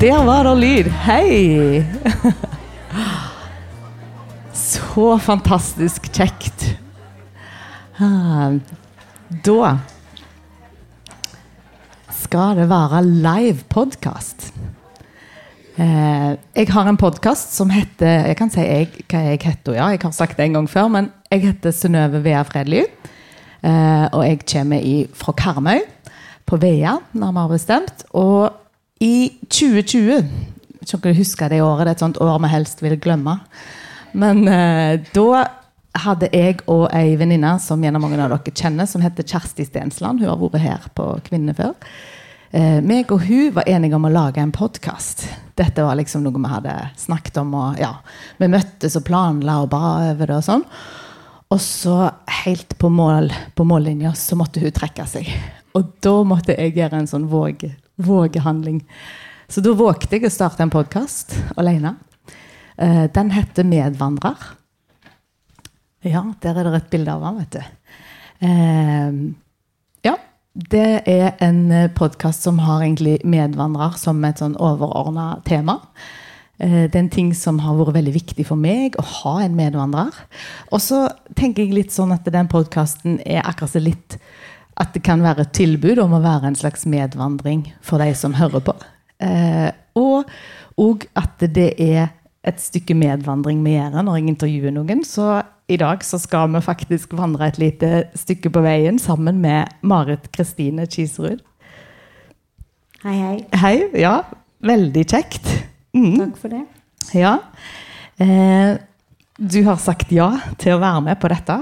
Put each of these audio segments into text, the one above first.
Der var det lyd. Hei! Så fantastisk kjekt. Ah, Da skal det være live podkast. Eh, jeg har en podkast som heter Jeg kan si jeg, hva jeg heter, ja. Jeg har sagt det en gang før, men jeg heter Synnøve Vea Fredly. Eh, og jeg kommer fra Karmøy, på Vea, nærmere bestemt. Og i 2020 Jeg kan ikke huske det året, det er et sånt år vi helst vil glemme. Men eh, da hadde jeg og ei venninne som gjennom mange av dere kjenner, som heter Kjersti Stensland. Hun har vært her på Kvinne før. Eh, meg og hun var enige om å lage en podkast. Dette var liksom noe vi hadde snakket om. Og, ja, vi møttes og planla og ba over det og sånn. Og så, helt på, mål, på mållinja, så måtte hun trekke seg. Og da måtte jeg gjøre en sånn våge, vågehandling. Så da vågte jeg å starte en podkast alene. Eh, den heter 'Medvandrer'. Ja, der er det et bilde av han, vet du. Eh, ja, det er en podkast som har egentlig medvandrer som et sånn overordna tema. Eh, det er en ting som har vært veldig viktig for meg, å ha en medvandrer. Og så tenker jeg litt sånn at den podkasten er akkurat så litt at det kan være et tilbud om å være en slags medvandring for de som hører på. Eh, og òg at det er et stykke medvandring vi gjør når jeg intervjuer noen. Så i dag så skal vi faktisk vandre et lite stykke på veien sammen med Marit Kristine Kiserud. Hei, hei. Hei. Ja, veldig kjekt. Mm. Takk for det. Ja. Eh, du har sagt ja til å være med på dette.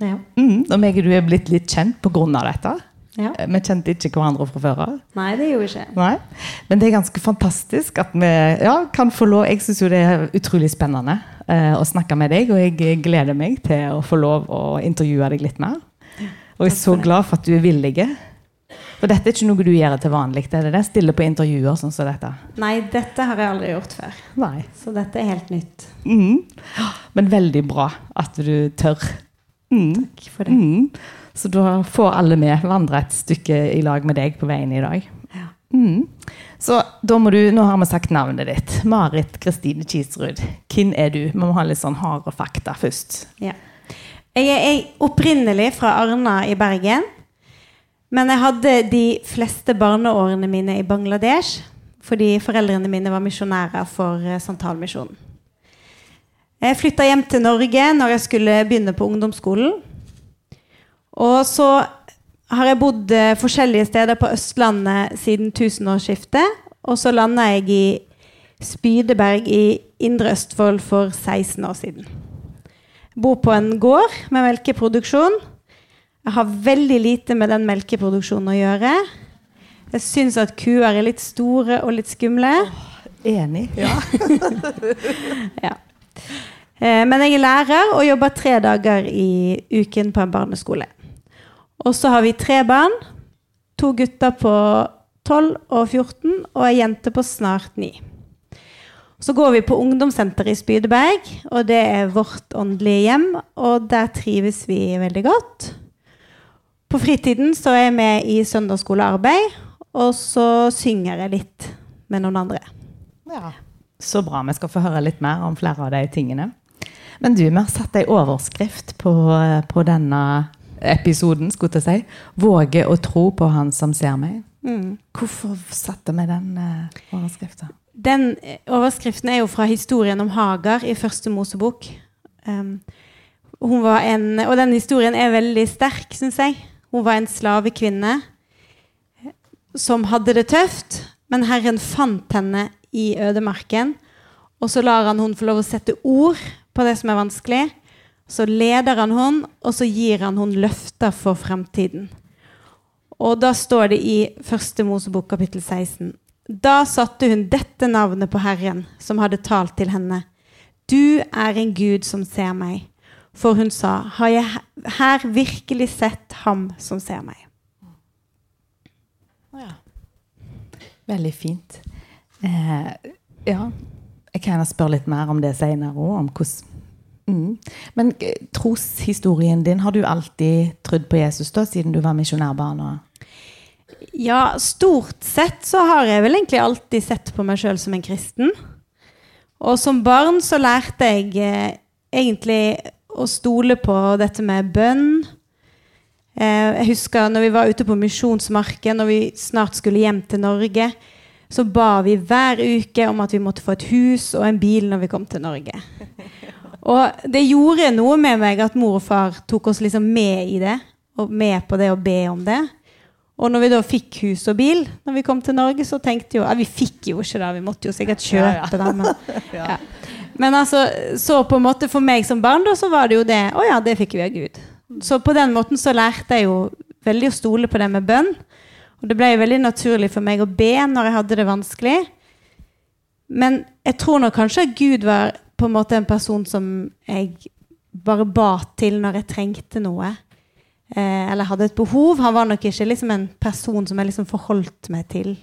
Ja. Mm. Og meg og du er blitt litt kjent pga. dette. ja. Eh, Vi kjente ikke hverandre fra før av. Nei, det gjorde vi ikke. Nei. Men det er ganske fantastisk at vi ja, kan få lov Jeg syns jo det er utrolig spennende eh, å snakke med deg, og jeg gleder meg til å få lov å intervjue deg litt mer. Og jeg er så glad for at du er villig. For dette er ikke noe du gjør til vanlig. Det Er det det? Stille på intervjuer sånn som dette? Nei, dette har jeg aldri gjort før. Nei. Så dette er helt nytt. Mm. Men veldig bra at du tør. Mm. Takk for det. Mm. Så da får alle med vandre et stykke i lag med deg på veien i dag. Ja. Mm. Så da må du, nå har vi sagt navnet ditt. Marit Kristine Kiserud. Hvem er du? Vi må ha litt sånn harde fakta først. Ja. Jeg er opprinnelig fra Arna i Bergen. Men jeg hadde de fleste barneårene mine i Bangladesh fordi foreldrene mine var misjonærer for eh, Santalmisjonen. Jeg flytta hjem til Norge når jeg skulle begynne på ungdomsskolen. Og så har jeg bodd eh, forskjellige steder på Østlandet siden tusenårsskiftet. Og så landa jeg i Spydeberg i Indre Østfold for 16 år siden. Jeg bor på en gård med melkeproduksjon. Jeg har veldig lite med den melkeproduksjonen å gjøre. Jeg syns at kuer er litt store og litt skumle. Enig. Ja. Ja. Eh, Men jeg er lærer og jobber tre dager i uken på en barneskole. Og så har vi tre barn. To gutter på 12 og 14 og ei jente på snart 9. Så går vi på ungdomssenteret i Spydeberg, og det er vårt åndelige hjem. Og der trives vi veldig godt. På fritiden så er jeg med i søndagsskolearbeid, og så synger jeg litt med noen andre. ja. Så bra. Vi skal få høre litt mer om flere av de tingene. Men du, vi har satt ei overskrift på, på denne episoden, skulle jeg si. 'Våge å tro på Han som ser meg'. Mm. Hvorfor satte vi den uh, overskriften? Den eh, overskriften er jo fra historien om Hagar i første Mosebok. Um, hun var en, og den historien er veldig sterk, syns jeg. Hun var en slavekvinne eh, som hadde det tøft, men Herren fant henne i ødemarken. Og så lar han hun få lov å sette ord på det som er vanskelig. Så leder han hun, og så gir han hun løfter for fremtiden. Og da står det i første Mosebok kapittel 16. Da satte hun dette navnet på Herren, som hadde talt til henne. Du er en Gud som ser meg. For hun sa, har jeg her virkelig sett ham som ser meg? Ja. Veldig fint. Eh, ja. Jeg kan spørre litt mer om det senere òg, mm. Men eh, troshistorien din, har du alltid trodd på Jesus da, siden du var misjonærbarn? Ja, stort sett så har jeg vel egentlig alltid sett på meg sjøl som en kristen. Og som barn så lærte jeg eh, egentlig å stole på dette med bønn. Eh, jeg husker når vi var ute på misjonsmarken, når vi snart skulle hjem til Norge, så ba vi hver uke om at vi måtte få et hus og en bil når vi kom til Norge. Og det gjorde noe med meg at mor og far tok oss liksom med i det, og med på det å be om det. Og når vi da fikk hus og bil når vi kom til Norge, så tenkte jo ja, Vi fikk jo ikke det, vi måtte jo sikkert kjøpe det. Men, ja. men, altså, så på en måte for meg som barn, da, så var det jo det Å ja, det fikk vi av Gud. Så på den måten så lærte jeg jo veldig å stole på det med bønn. Og det ble jo veldig naturlig for meg å be når jeg hadde det vanskelig. Men jeg tror nok kanskje at Gud var på en måte en person som jeg bare ba til når jeg trengte noe eh, eller hadde et behov. Han var nok ikke liksom en person som jeg liksom forholdt meg til.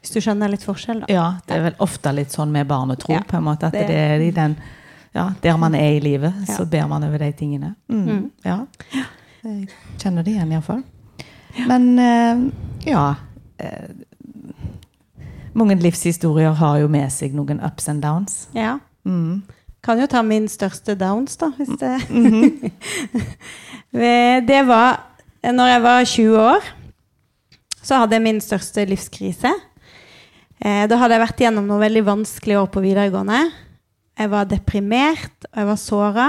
Hvis du skjønner litt forskjell, da. Ja, det er vel ofte litt sånn med barnetro, ja, på en måte. At det, det er i den ja, Der man er i livet, ja. så ber man over de tingene. Mm. Mm. Ja. Jeg kjenner det igjen, iallfall. Men uh, ja uh, Mange livshistorier har jo med seg noen ups and downs. Ja. Mm. Kan jo ta min største downs, da, hvis det mm -hmm. Det var når jeg var 20 år. Så hadde jeg min største livskrise. Eh, da hadde jeg vært gjennom noen veldig vanskelige år på videregående. Jeg var deprimert, og jeg var såra.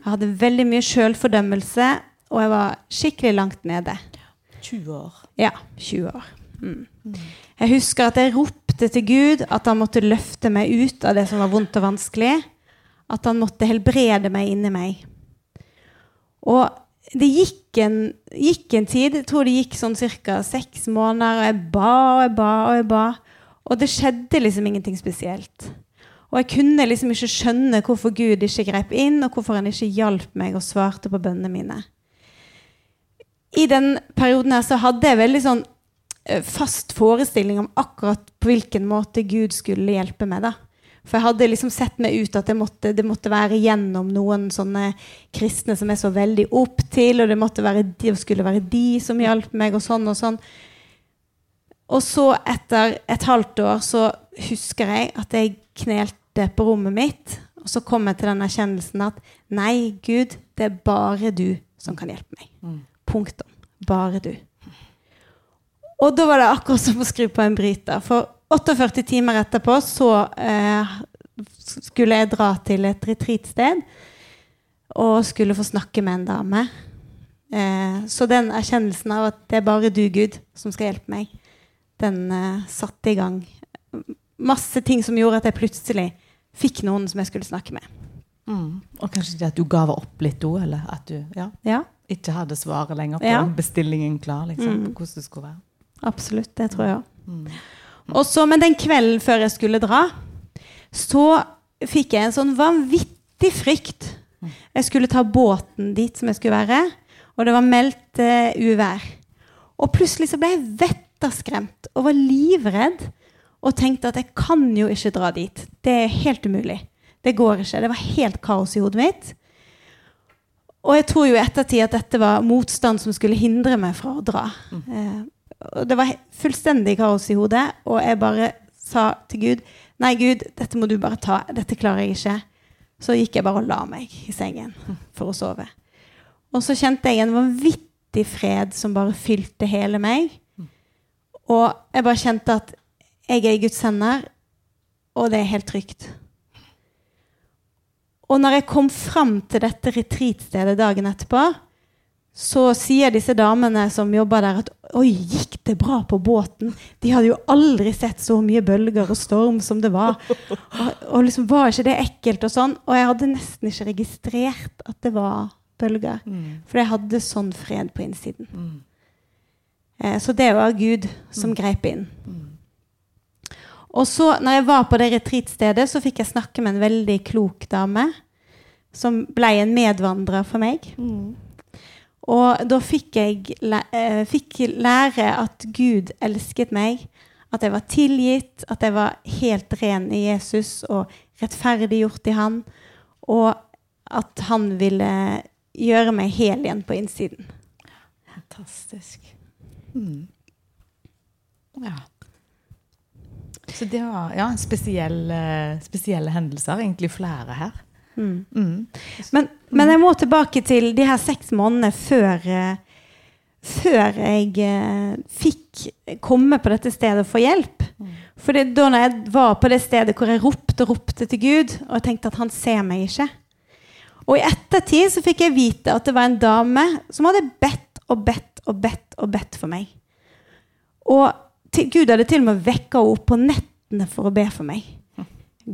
Jeg hadde veldig mye sjølfordømmelse, og jeg var skikkelig langt nede. 20 år. Ja. 20 år. Mm. Jeg husker at jeg ropte til Gud at han måtte løfte meg ut av det som var vondt og vanskelig at han måtte helbrede meg inni meg. Og det gikk en, gikk en tid, jeg tror det gikk sånn ca. seks måneder, og jeg ba og jeg ba og jeg ba. Og det skjedde liksom ingenting spesielt. Og jeg kunne liksom ikke skjønne hvorfor Gud ikke grep inn, og hvorfor han ikke hjalp meg og svarte på bønnene mine. I den perioden her så hadde jeg veldig sånn eh, fast forestilling om akkurat på hvilken måte Gud skulle hjelpe meg. da. For jeg hadde liksom sett meg ut at måtte, det måtte, være gjennom noen sånne kristne som jeg så veldig opp til, og det, måtte være, de, skulle være de som hjalp meg, og sånn og sånn. Og så, etter et halvt år, så husker jeg at jeg knelte på rommet mitt, og så kom jeg til den erkjennelsen at nei, Gud, det er bare du som kan hjelpe meg. Mm. Punktum. Bare du. Og da var det akkurat som å skru på en bryter. For 48 timer etterpå så eh, skulle jeg dra til et retreatsted og skulle få snakke med en dame. Eh, så den erkjennelsen av at det er bare du, Gud, som skal hjelpe meg, den eh, satte i gang masse ting som gjorde at jeg plutselig fikk noen som jeg skulle snakke med. Mm. Og kanskje det at du gav opp litt òg, du ja, ja. Ikke hadde svaret lenger på ja. bestillingen klar liksom, mm. hvordan det skulle være. Absolutt. Det tror jeg òg. Mm. Og så, Men den kvelden før jeg skulle dra, så fikk jeg en sånn vanvittig frykt. Jeg skulle ta båten dit som jeg skulle være, og det var meldt uh, uvær. Og plutselig så ble jeg vetterskremt og var livredd og tenkte at jeg kan jo ikke dra dit. Det er helt umulig. Det går ikke. Det var helt kaos i hodet mitt. Og jeg tror jo i ettertid at dette var motstand som skulle hindre meg fra å dra. Mm. Eh, det var fullstendig kaos i hodet, og jeg bare sa til Gud Nei, Gud, dette må du bare ta. Dette klarer jeg ikke. Så gikk jeg bare og la meg i sengen for å sove. Og så kjente jeg en vanvittig fred som bare fylte hele meg. Og jeg bare kjente at jeg er i Guds hender, og det er helt trygt. Og når jeg kom fram til dette retreatstedet dagen etterpå, så sier disse damene som jobber der, at Oi, gikk det bra på båten? De hadde jo aldri sett så mye bølger og storm som det var. Og, og liksom var ikke det ekkelt og sånn? Og jeg hadde nesten ikke registrert at det var bølger. Mm. For jeg hadde sånn fred på innsiden. Mm. Eh, så det var Gud som mm. greip inn. Og så, når jeg var på det retreatstedet, så fikk jeg snakke med en veldig klok dame. Som ble en medvandrer for meg. Mm. Og da fikk jeg eh, fikk lære at Gud elsket meg, at jeg var tilgitt, at jeg var helt ren i Jesus og rettferdiggjort i Han, og at Han ville gjøre meg hel igjen på innsiden. Fantastisk. Mm. Ja. Så det var ja, spesielle, spesielle hendelser. Egentlig flere her. Mm. Mm. Men, men jeg må tilbake til de her seks månedene før, eh, før jeg eh, fikk komme på dette stedet og få hjelp. For da jeg var på det stedet hvor jeg ropte og ropte til Gud, og jeg tenkte at han ser meg ikke Og i ettertid så fikk jeg vite at det var en dame som hadde bedt og bedt og bedt og bedt for meg. Og til, Gud hadde til og med vekka henne opp på nettene for å be for meg.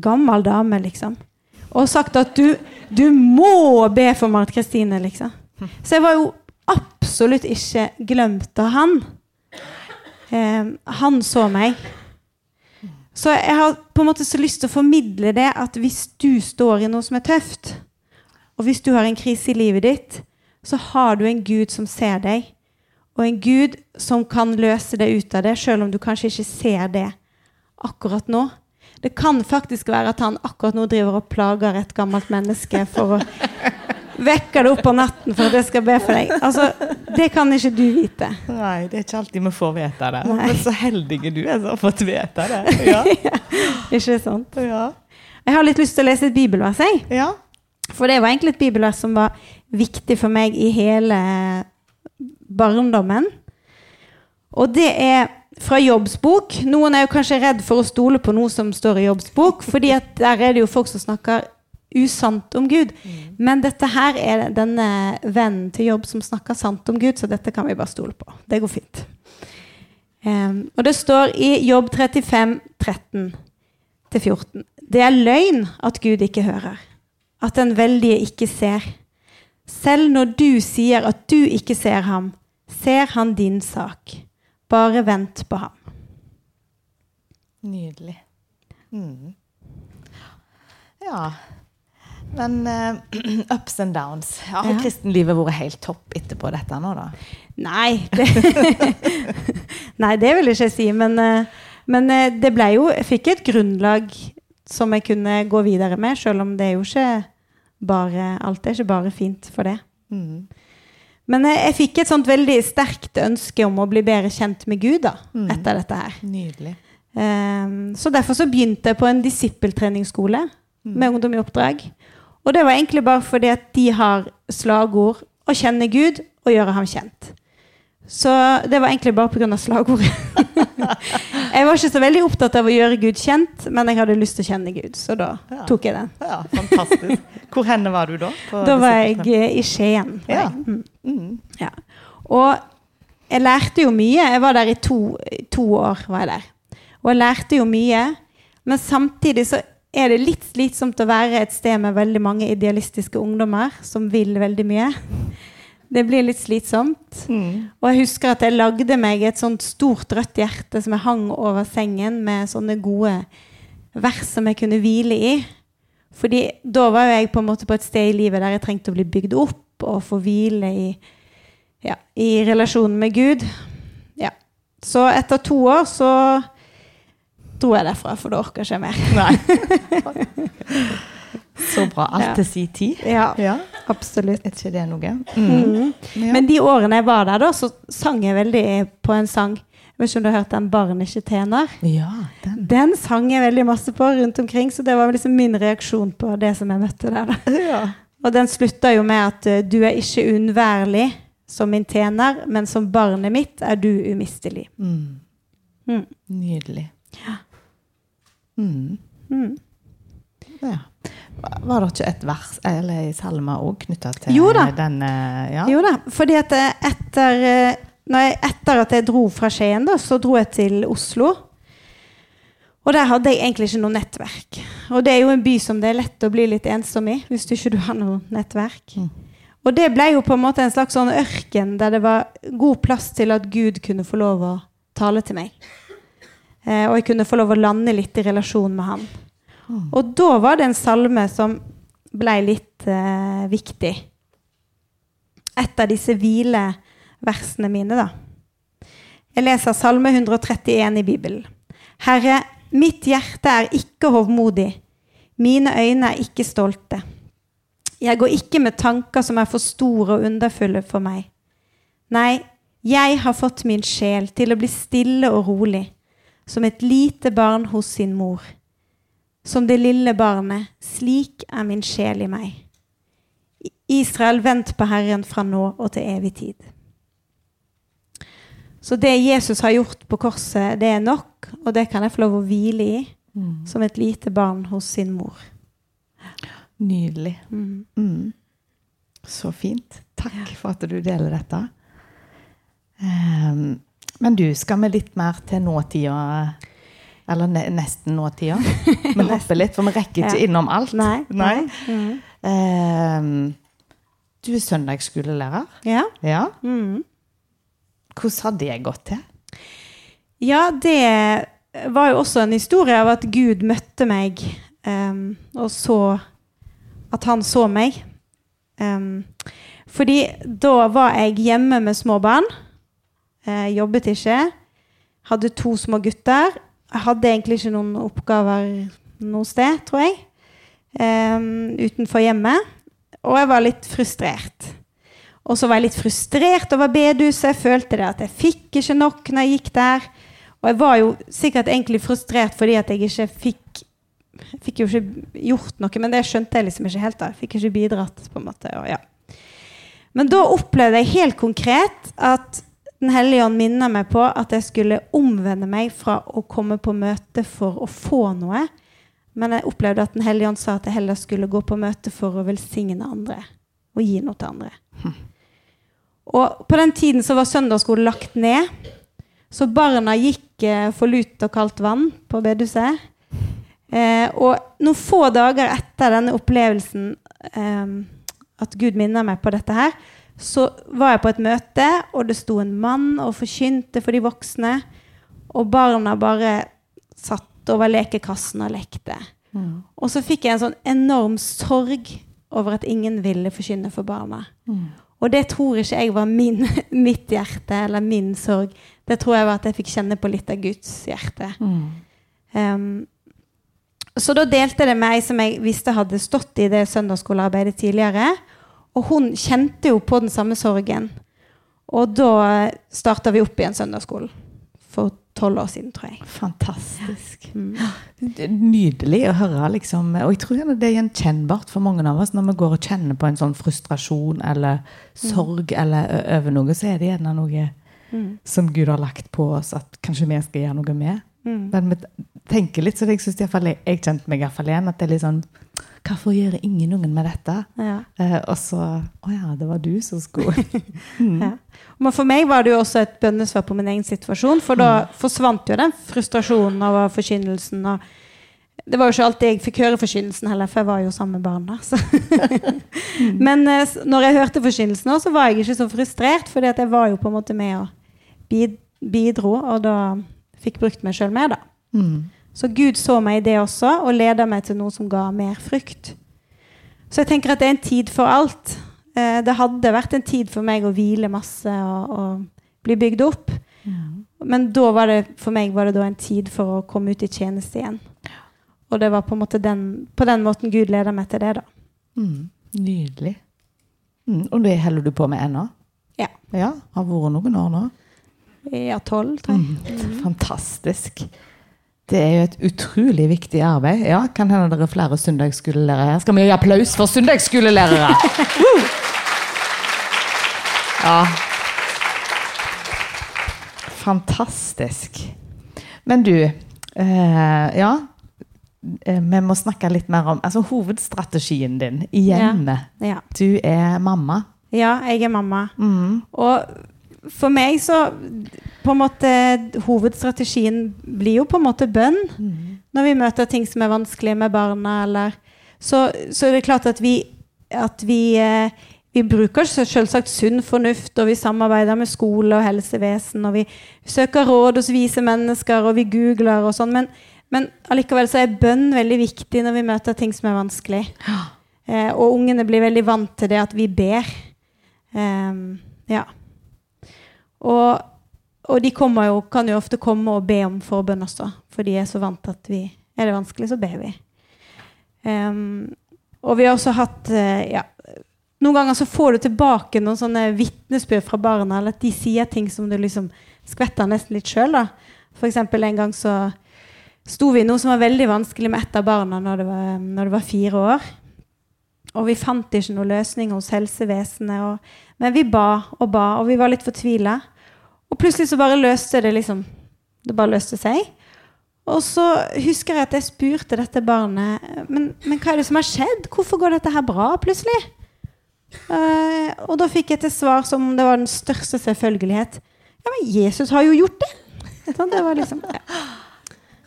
Gammel dame, liksom. Og sagt at du, du må be for Marit Kristine, liksom. Så jeg var jo absolutt ikke glemt av han. Eh, han så meg. Så jeg har på en måte så lyst til å formidle det at hvis du står i noe som er tøft, og hvis du har en krise i livet ditt, så har du en Gud som ser deg, og en Gud som kan løse deg ut av det, selv om du kanskje ikke ser det akkurat nå. Det kan faktisk være at han akkurat nå driver og plager et gammelt menneske for å vekke det opp på natten for at jeg skal be for deg. Altså, Det kan ikke du vite. Nei, det er ikke alltid vi får vite det. Nei. Men så heldige du er som har fått vite det. Ja. Ikke sant? Ja. Jeg har litt lyst til å lese et bibelvers. jeg. ja. For det var egentlig et bibelvers som var viktig for meg i hele barndommen. Og det er fra jobbsbok. Noen er jo kanskje redd for å stole på noe som står i jobbsbok for fordi at der er det jo folk som snakker usant om Gud. Men dette her er denne vennen til Jobb som snakker sant om Gud, så dette kan vi bare stole på. Det går fint. Um, og det står i Jobb 35, 13-14. Det er løgn at Gud ikke hører, at den veldige ikke ser. Selv når du sier at du ikke ser ham, ser han din sak. Bare vent på ham. Nydelig. Mm. Ja. Men uh, ups and downs. Har Ja. kristenlivet vært helt topp etterpå dette nå, da? Nei, det, Nei, det vil jeg ikke si. Men, eh, men eh, det ble jo Jeg fikk et grunnlag som jeg kunne gå videre med, selv om det er jo ikke bare Alt er ikke bare fint for det. Mm. Men jeg, jeg fikk et sånt veldig sterkt ønske om å bli bedre kjent med Gud da, Mm. etter dette her. Nydelig. Um, så derfor så begynte jeg på en disippeltreningsskole Mm. med Ungdom i oppdrag. Og det var egentlig bare fordi at de har slagord 'Å kjenne Gud og gjøre ham kjent'. Så det var egentlig bare pga. slagordet. jeg var ikke så veldig opptatt av å gjøre Gud kjent, men jeg hadde lyst til å kjenne Gud, så da Ja. tok jeg den. Ja, fantastisk. Hvor henne var du da? Da var jeg eh, i Skien. Ja. jeg. Mm. Mm. Ja. Og jeg lærte jo mye. Jeg var der i to, to år. var jeg der. Og jeg lærte jo mye. Men samtidig så er det litt slitsomt å være et sted med veldig mange idealistiske ungdommer som vil veldig mye. Det blir litt slitsomt. Mm. Og jeg husker at jeg lagde meg et sånt stort rødt hjerte som jeg hang over sengen med sånne gode vers som jeg kunne hvile i. Fordi da var jeg på en måte på et sted i livet der jeg trengte å bli bygd opp og få hvile i, ja, i relasjonen med Gud. Ja. Så etter to år så dro jeg derfra, for da orker jeg ikke mer. Nei. Så bra. Alt Ja. til sin tid. Ja, Ja, absolutt. er ikke det noe? Mm. Ja. Men de årene jeg var der, da, så sang jeg veldig på en sang. Jeg vet ikke om du har hørt den 'Barn ikke tjener'? ja, den. Den sang jeg veldig masse på rundt omkring, så det var liksom min reaksjon på det som jeg møtte der. da. Ja. Og den slutta jo med at eh, du er ikke uunnværlig som min tjener, men som barnet mitt er du umistelig. Mm. Mm. Nydelig. Mm. Mm. Ja. Var det ikke et vers eller ei salme òg knytta til Jo da. denne ja? Jo da, fordi at eh, etter, eh, jeg, etter at jeg dro fra Skien, da, så dro jeg til Oslo. Og der hadde jeg egentlig ikke noe nettverk. Og det er jo en by som det er lett å bli litt ensom i, hvis du ikke du har noe nettverk. Mm. Og det ble jo på en måte en slags sånn ørken der det var god plass til at Gud kunne få lov å tale til meg. Eh, og jeg kunne få lov å lande litt i relasjon med han. Mm. Og da var det en salme som ble litt eh, viktig. Et av disse hvileversene mine, da. Jeg leser Salme 131 i Bibelen. Herre, mitt hjerte er ikke hovmodig. Mine øyne er ikke stolte. Jeg går ikke med tanker som er for store og underfulle for meg. Nei, jeg har fått min sjel til å bli stille og rolig, som et lite barn hos sin mor. Som det lille barnet, slik er min sjel i meg. Israel, vent på Herren fra nå og til evig tid. Så det Jesus har gjort på korset, det er nok, og det kan jeg få lov å hvile i Mm. som et lite barn hos sin mor. Nydelig. Mm. Mm. Så fint. Takk for at du deler dette. Um, men du, skal vi litt mer til nåtida? Eller ne nesten nåtida? Vi hopper litt, for vi rekker ikke Ja. innom alt. Nei. Nei. Mm. Uh, du er søndagsskolelærer. Ja. Ja. Mm. Hvordan har det gått til? Ja, det var jo også en historie av at Gud møtte meg, um, og så At han så meg. Um, fordi da var jeg hjemme med små barn. Uh, jobbet ikke. Hadde to små gutter. Jeg hadde egentlig ikke noen oppgaver noe sted, tror jeg. Um, utenfor hjemmet. Og jeg var litt frustrert. Og så var jeg litt frustrert over bedehuset. Jeg følte det at jeg fikk ikke nok når jeg gikk der. Og jeg var jo sikkert egentlig frustrert fordi at jeg ikke fikk jeg fikk jo ikke gjort noe, men det skjønte jeg liksom ikke helt. da. Jeg fikk ikke bidratt, på en måte. Og ja. Men da opplevde jeg helt konkret at Den hellige ånd minner meg på at jeg skulle omvende meg fra å komme på møte for å få noe. Men jeg opplevde at Den hellige ånd sa at jeg heller skulle gå på møte for å velsigne andre. Og gi noe til andre. Og på den tiden så var søndagsskolen lagt ned. Så barna gikk eh, for lut og kaldt vann på bedehuset. Eh, og noen få dager etter denne opplevelsen, eh, at Gud minner meg på dette her, så var jeg på et møte, og det sto en mann og forkynte for de voksne. Og barna bare satt over lekekassen og lekte. Mm. Og så fikk jeg en sånn enorm sorg over at ingen ville forkynne for barna. Mm. Og det tror ikke jeg var min, mitt hjerte eller min sorg. Det tror jeg var at jeg fikk kjenne på litt av Guds hjerte. Mm. Um, så da delte det med ei som jeg visste hadde stått i det søndagsskolearbeidet tidligere. Og hun kjente jo på den samme sorgen. Og da starta vi opp igjen søndagsskolen. For tolv år siden, tror jeg. Fantastisk. Mm. Er Nydelig å høre, liksom. Og jeg tror det er gjenkjennbart for mange av oss når vi går og kjenner på en sånn frustrasjon eller sorg eller ø- over noe, så er det gjerne noe Mm. som Gud har lagt på oss at kanskje vi skal gjøre noe med. Mm. Men vi tenker litt, så jeg synes i jeg, jeg kjente meg i hvert fall igjen, at det er litt sånn Hvorfor gjør ingen ungen med dette? Ja. Eh, og så Å ja, det var du som skulle mm. Ja. Men for meg var det jo også et bønnesvar på min egen situasjon, for da forsvant jo den frustrasjonen over forkynnelsen. og det var jo ikke alltid jeg fikk høre forkynnelsen heller, for jeg var jo sammen med barna. Så. Men eh, når jeg hørte forkynnelsen, så var jeg ikke så frustrert, for jeg var jo på en måte med og bidro, og da fikk brukt meg sjøl mer, da. Mm. Så Gud så meg i det også, og leda meg til noe som ga mer frykt. Så jeg tenker at det er en tid for alt. Eh, det hadde vært en tid for meg å hvile masse og, og bli bygd opp. Ja. Men da var det, for meg var det da en tid for å komme ut i tjeneste igjen. Og det var på den, på den måten Gud leda meg til det, da. Mm. Nydelig. Mm. Og det holder du på med ennå? Ja. ja. Har vært noen år nå? Ja, tolv, tror jeg. Mm. Fantastisk. Det er jo et utrolig viktig arbeid. Ja, Kan hende dere er flere søndagsskolelærere her. Skal vi gi applaus for søndagsskolelærere? Ja. Fantastisk. Men du eh, Ja. Eh, Vi må snakke litt mer om altså, hovedstrategien din i hjemmet. Ja. Du er mamma. ja, jeg er mamma. Mm. Og for meg så på en måte Hovedstrategien blir jo på en måte bønn. Mm. Når vi møter ting som er vanskelig med barna, eller Så, så er det klart at vi, at vi eh, vi bruker selvsagt sunn fornuft, og vi samarbeider med skole og helsevesen, og vi søker råd hos vise mennesker, og vi googler og sånn. Men, men allikevel så er bønn veldig viktig når vi møter ting som er vanskelig. Eh, og ungene blir veldig vant til det at vi ber. Ehm, ja. Og, og de jo, kan jo ofte komme og be om forbønn også, for de er så vant at vi Er det vanskelig, så ber vi. Um, og vi har også hatt eh, ja, Noen ganger så får du tilbake noen sånne vitnesbyrd fra barna, eller at de sier ting som du liksom skvetter nesten litt sjøl. Eksempel en gang så sto vi i noe som var veldig vanskelig med ett av barna når det var, når det var fire år. Og vi fant ikke noen løsning hos helsevesenet. Og, men vi ba og ba, og vi var litt fortvila. Og plutselig så bare løste det liksom Det bare løste seg. Og så husker jeg at jeg spurte dette barnet men, men hva er det som har skjedd? Hvorfor går dette her bra plutselig? Uh, og da fikk jeg til svar som det var den største selvfølgelighet. Ja, men Jesus har jo gjort det! Sånn, det var liksom ja.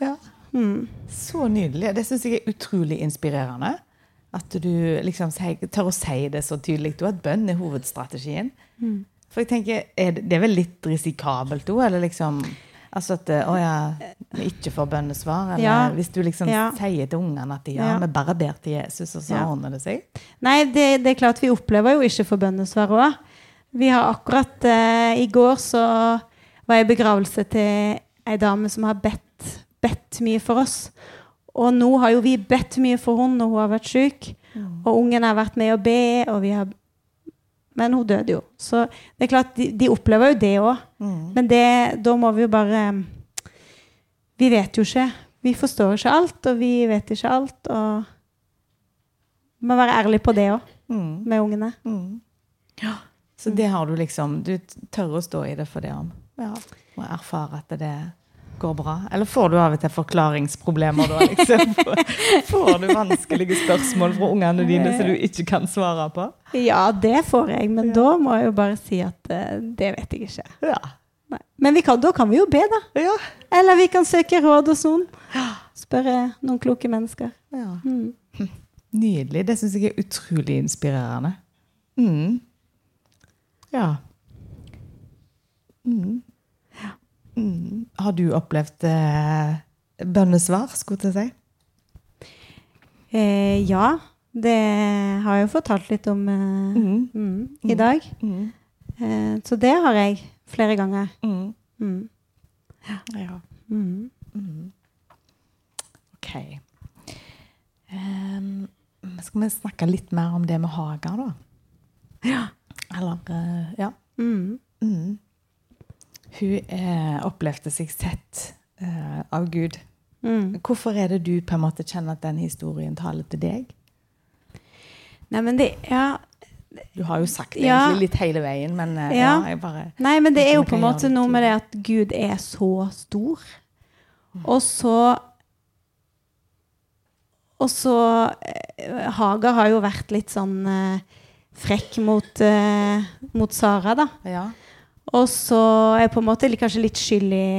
Ja. Mm. Så nydelig. Det syns jeg er utrolig inspirerende. At du liksom tør å si det så tydelig. Og at bønn er hovedstrategien. Mm. For jeg tenker, er det, det er vel litt risikabelt òg? Eller liksom Altså at å ja, vi ikke får bønnesvar? Eller Ja. hvis du liksom Ja. sier til ungene at de, Ja. vi bare ber til Jesus, og så ordner det seg? Nei, det, det er klart vi opplever jo ikke for bønnesvar òg. Vi har akkurat eh, I går så var jeg i begravelse til ei dame som har bedt, bedt mye for oss. Og nå har jo vi bedt mye for henne når hun har vært syk. Og ungen har vært med å be, og vi har Men hun døde jo. Så det er klart, de, de opplever jo det òg. Mm. Men det, da må vi jo bare Vi vet jo ikke. Vi forstår ikke alt, og vi vet ikke alt. Og vi må være ærlige på det òg, Mm. med ungene. Mm. Ja. Så det har du liksom Du tør å stå i det for det om. Ja. Og erfare at det går bra. Eller får du av og til forklaringsproblemer da? Liksom? Får du vanskelige spørsmål fra ungene dine som du ikke kan svare på? Ja, det får jeg, men da må jeg jo bare si at uh, det vet jeg ikke. Ja. Nei. Men vi kan, da kan vi jo be, da. Ja. Eller vi kan søke råd hos noen. Spørre noen kloke mennesker. ja. Mm. Nydelig. Det syns jeg er utrolig inspirerende. Mm. Ja. Mm. Mm. Har du opplevd eh, bønnesvar, skulle jeg si? Eh, ja, det har jeg jo fortalt litt om eh, Mm. mm, i dag. Mm. Eh, så det har jeg flere ganger. Mm. Mm. Ja. Mm. Mm. Ok. Um, skal vi snakke litt mer om det med hager, da? Ja. Eller eh, Ja. Mm. Mm. Hun eh, opplevde seg sett eh, av Gud. Mm. Hvorfor er det du på en måte kjenner at den historien taler til deg? Nei, men det Ja. Du har jo sagt det Ja. egentlig litt hele veien, men eh, ja. Ja. jeg bare Nei, men det er jo på en måte noe med det at Gud er så stor. Og så Og så Haga har jo vært litt sånn eh, frekk mot, eh, mot Sara, da. Ja. Og så er jeg på en måte kanskje litt skyld i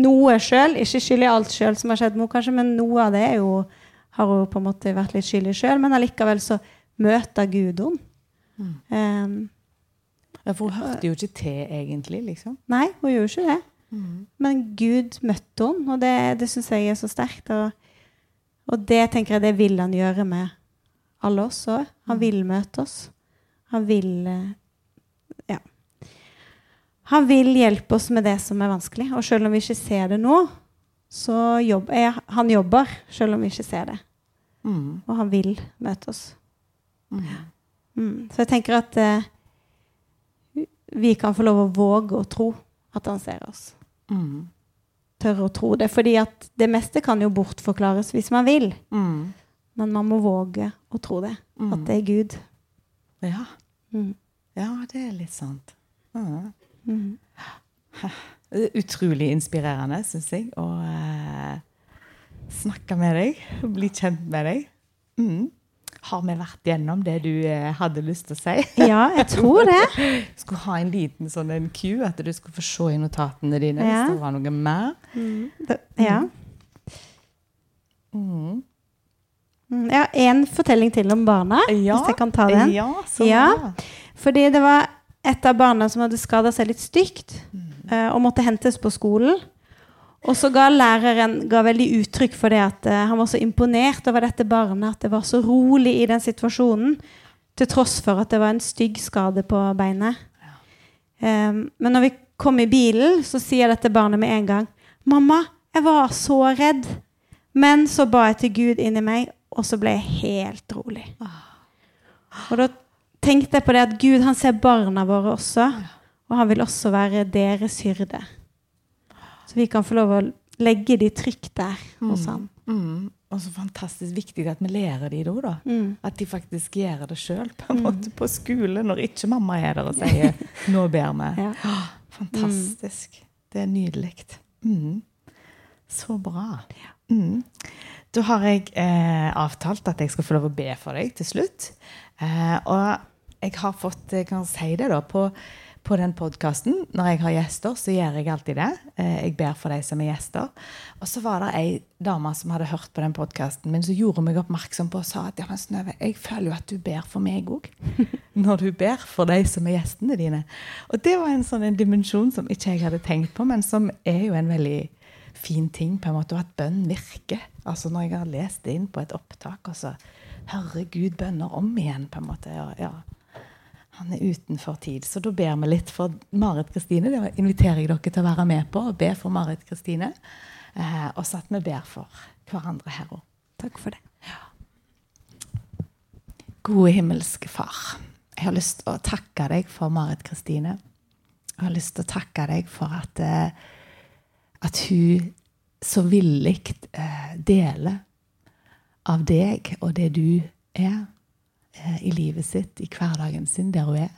noe sjøl. Ikke skyld i alt sjøl som har skjedd med henne, kanskje, men noe av det er jo, har hun på en måte vært litt skyld i sjøl. Men allikevel så møter Gud henne. Mm. Um, ja. For hun hørte jo ikke til, egentlig, liksom. nei, hun gjorde ikke det. Mm. Men Gud møtte henne, og det, det syns jeg er så sterkt. Og, og det tenker jeg det vil han gjøre med alle oss òg. Han vil møte oss. Han vil eh. Han vil hjelpe oss med det som er vanskelig. Og selv om vi ikke ser det nå, så jobber ja, han jobber selv om vi ikke ser det. Mm. Og han vil møte oss. Mm. Mm. Så jeg tenker at eh, vi kan få lov å våge å tro at han ser oss. Mm. tørre å tro det. Fordi at det meste kan jo bortforklares hvis man vil. Mm. Men man må våge å tro det. Mm. At det er Gud. Ja. Mm. ja, det er litt sant. Mm. Mm. Utrolig inspirerende, syns jeg, å eh, snakke med deg. Bli kjent med deg. Mm. Har vi vært gjennom det du eh, hadde lyst til å si? Ja, jeg tror det. Skulle ha en liten sånn en cue, at du skulle få se i notatene dine Ja. hvis det var noe mer. Det- Ja. Mm. Mm, Jeg har én fortelling til om barna, Ja. hvis jeg kan ta den. Ja, så Ja. Fordi det var et av barna som hadde skada seg litt stygt eh, og måtte hentes på skolen. Og så ga læreren ga veldig uttrykk for det at eh, han var så imponert over dette barnet, at det var så rolig i den situasjonen, til tross for at det var en stygg skade på beinet. Eh, men når vi kom i bilen, så sier dette barnet med en gang 'Mamma, jeg var så redd.' Men så ba jeg til Gud inni meg, og så ble jeg helt rolig. Og da tenkte jeg på det at Gud han ser barna våre også. Og han vil også være deres hyrde. Så vi kan få lov å legge de trygt der hos ham. Mm. Og så fantastisk viktig at vi lærer de da. da. Mm. At de faktisk gjør det sjøl på, en måte på skole, når ikke mamma er der og sier 'nå ber vi'. Ja. Åh, fantastisk. Det er nydelig. Mm. Så bra. Mm. Da har jeg eh, avtalt at jeg skal få lov å be for deg til slutt. Eh, og jeg har fått Jeg kan si det, da. På, på den podkasten, når jeg har gjester, så gjør jeg alltid det. Eh, jeg ber for de som er gjester. Og så var det ei dame som hadde hørt på den podkasten min, som gjorde meg oppmerksom på og sa at ja, men Snøve, jeg føler jo at du ber for meg òg. Når du ber for de som er gjestene dine. Og det var en sånn en dimensjon som ikke jeg hadde tenkt på, men som er jo en veldig fin ting, på en måte, og at bønn virker. Altså Når jeg har lest det inn på et opptak, og så hører Gud bønner om igjen, på en måte. Ja, ja. Han er utenfor tid. Så da ber vi litt for Marit Kristine. Det inviterer jeg dere til å være med på og be for Marit Kristine. Eh, og så at vi ber for hverandre her òg. Takk for det. Gode himmelske Far. Jeg har lyst til å takke deg for Marit Kristine. Jeg har lyst til å takke deg for at, eh, at hun så villig eh, deler av deg og det du er i livet sitt, i hverdagen sin, der hun er.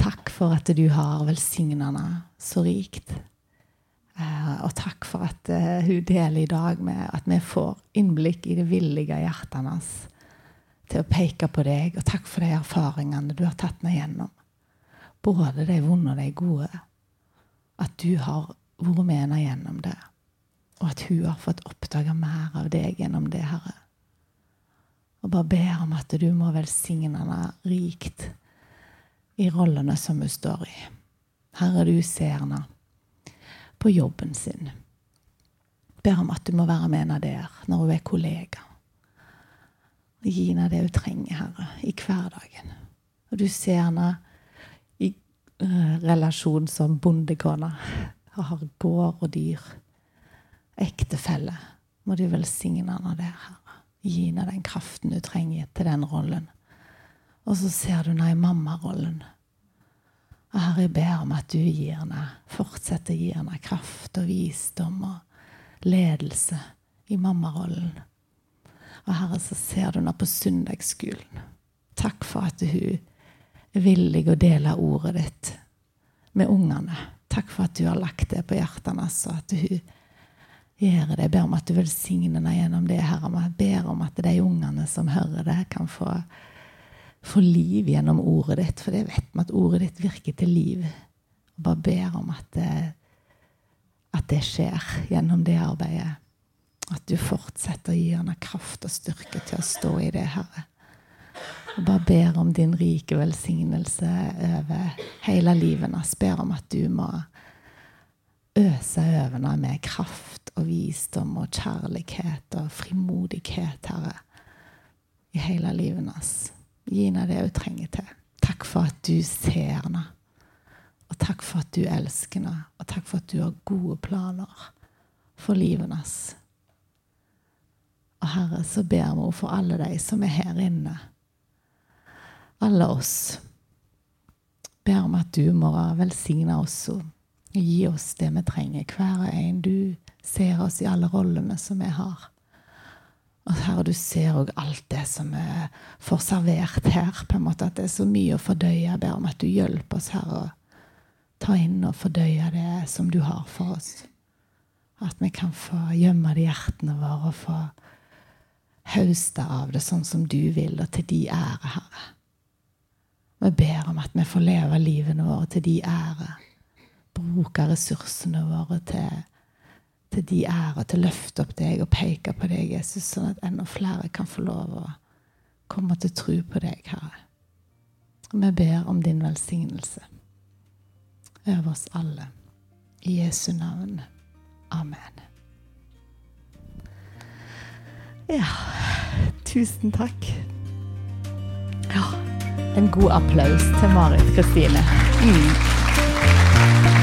Takk for at du har velsigna henne så rikt. Eh, og takk for at eh, hun deler i dag med at vi får innblikk i det villige hjertet hennes til å peke på deg. Og takk for de erfaringene du har tatt meg gjennom. Både de vonde og de gode. At du har vært med henne gjennom det. Og at hun har fått oppdage mer av deg gjennom det, Herre. Og bare ber om at du må velsigne henne rikt i rollene som hun står i. Herre, du ser henne på jobben sin. Ber om at du må være med henne der når hun er kollega. Gi henne det hun trenger, Herre, i hverdagen. Og du ser henne i eh, relasjon som bondekone. Har gård og dyr. Ektefelle. Må du velsigne henne der, Herre. Gi henne den kraften du trenger til den rollen. Og så ser du henne i mammarollen. Og Herre, jeg ber om at du gir henne, fortsetter å gi henne kraft og visdom og ledelse i mammarollen. Og Herre, så ser du henne på søndagsskolen. Takk for at hun er villig å dele ordet ditt med ungene. Takk for at du har lagt det på hjertet hennes, og at hun gjør det. Jeg ber om at du velsigner henne gjennom det, Herre. Jeg ber om at de ungene som hører det, kan få få liv gjennom ordet ditt, for det vet vi at ordet ditt virker til liv. Og bare ber om at det, at det skjer gjennom det arbeidet. At du fortsetter å gi henne kraft og styrke til å stå i det, Herre. Og bare ber om din rike velsignelse over hele livet hennes. Ber om at du må øse over henne med kraft og visdom og kjærlighet og frimodighet, Herre, i hele livet hans. Gi henne det hun trenger til. Takk for at du ser henne. Og takk for at du elsker henne. Og takk for at du har gode planer for livet hennes. Og Herre, så ber vi henne for alle de som er her inne. Alle oss. Ber om at du må velsigne oss og gi oss det vi trenger. Hver og en. Du ser oss i alle rollene som vi har. Og Herre, du ser òg alt det som vi får servert her. på en måte At det er så mye å fordøye. Jeg ber om at du hjelper oss, Herre, å ta inn og fordøye det som du har for oss. At vi kan få gjemme det i hjertene våre og få hauste av det sånn som du vil, og til de ære, Herre. Vi ber om at vi får leve livene våre til de ære. Bruke ressursene våre til til de ære, til å løfte opp deg og peke på deg, Jesus, sånn at enda flere kan få lov å komme til tro på deg, Herre. Vi ber om din velsignelse over oss alle. I Jesu navn. Amen. Ja, tusen takk. Ja, en god applaus til Marit Kristine. Mm.